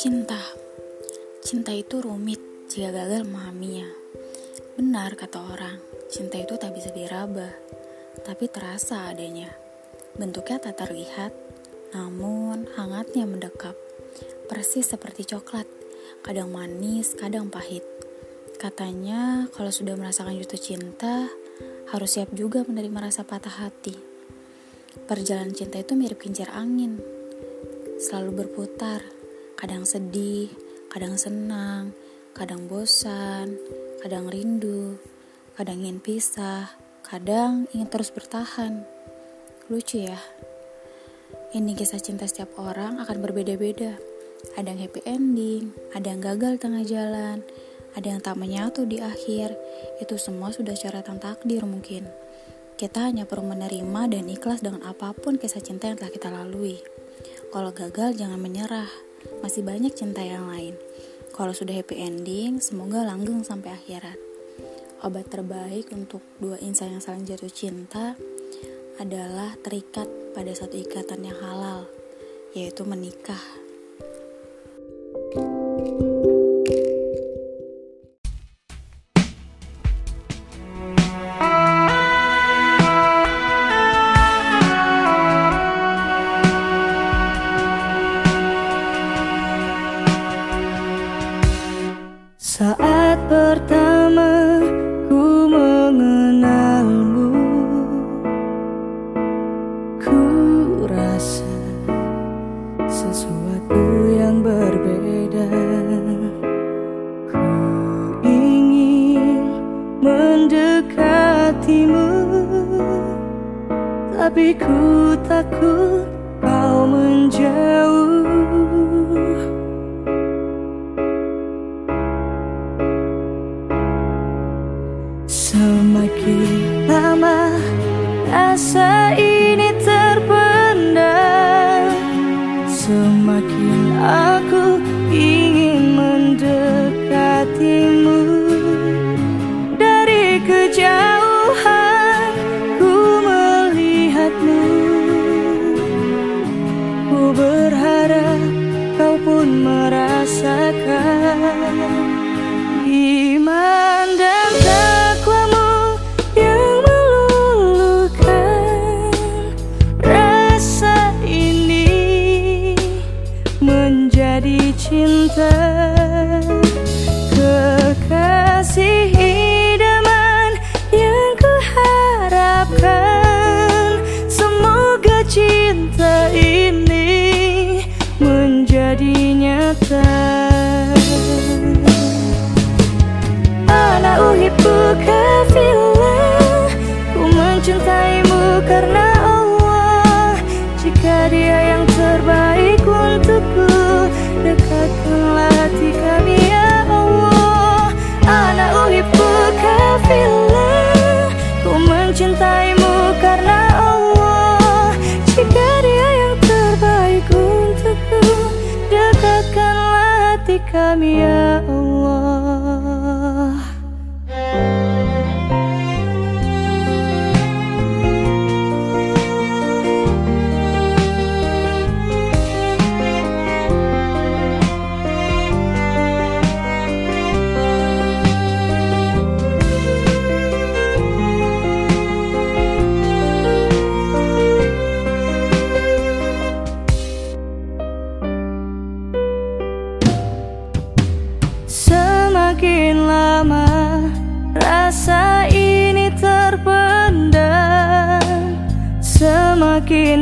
Cinta. Cinta itu rumit jika gagal memahaminya Benar kata orang, cinta itu tak bisa diraba Tapi terasa adanya. Bentuknya tak terlihat Namun hangatnya mendekap. Persis seperti coklat Kadang manis, kadang pahit. Katanya kalau sudah merasakan jatuh cinta Harus siap juga menerima rasa patah hati. Perjalanan cinta itu mirip kincir angin Selalu berputar kadang sedih, kadang senang, kadang bosan, kadang rindu, kadang ingin pisah, kadang ingin terus bertahan. Lucu ya. Ini kisah cinta setiap orang akan berbeda-beda. Ada yang happy ending, ada yang gagal tengah jalan, ada yang tak menyatu di akhir. Itu semua sudah tentang takdir mungkin. Kita hanya perlu menerima dan ikhlas dengan apa pun kisah cinta yang telah kita lalui. Kalau gagal, jangan menyerah masih banyak cinta yang lain. Kalau sudah happy ending, semoga langgeng sampai akhirat. Obat terbaik untuk dua insan yang saling jatuh cinta adalah terikat pada satu ikatan yang halal, yaitu menikah. Saat pertama ku mengenalmu Ku rasa sesuatu yang berbeda. Ku ingin mendekatimu Tapi ku takut kau menjauh Semakin lama menjadi cinta. Kekasih idaman yang kuharapkan. Semoga cinta ini menjadi nyata kami ya oh.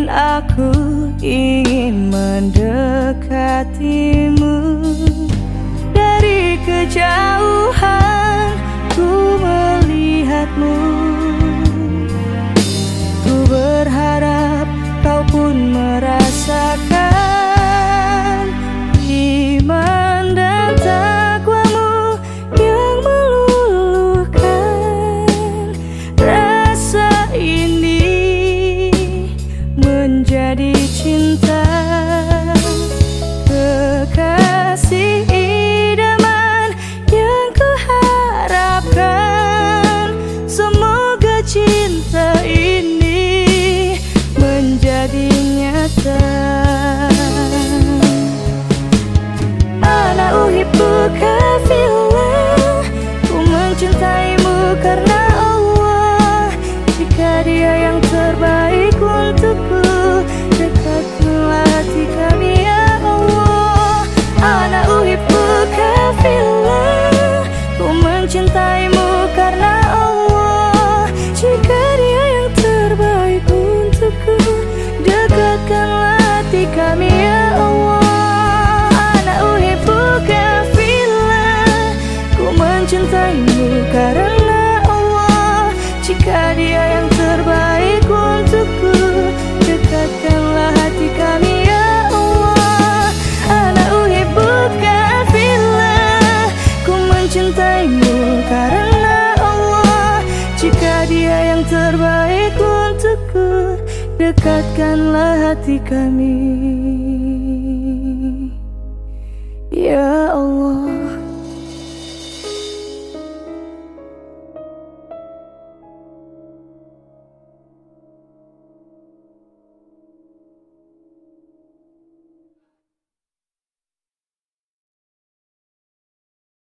Aku ingin mendekatimu. Dari kejauhan ku melihatmu jika dia yang terbaik untukku dekatlah hati kami ya Allah anak uhibbuka villa. Dekatkanlah hati kami. Ya Allah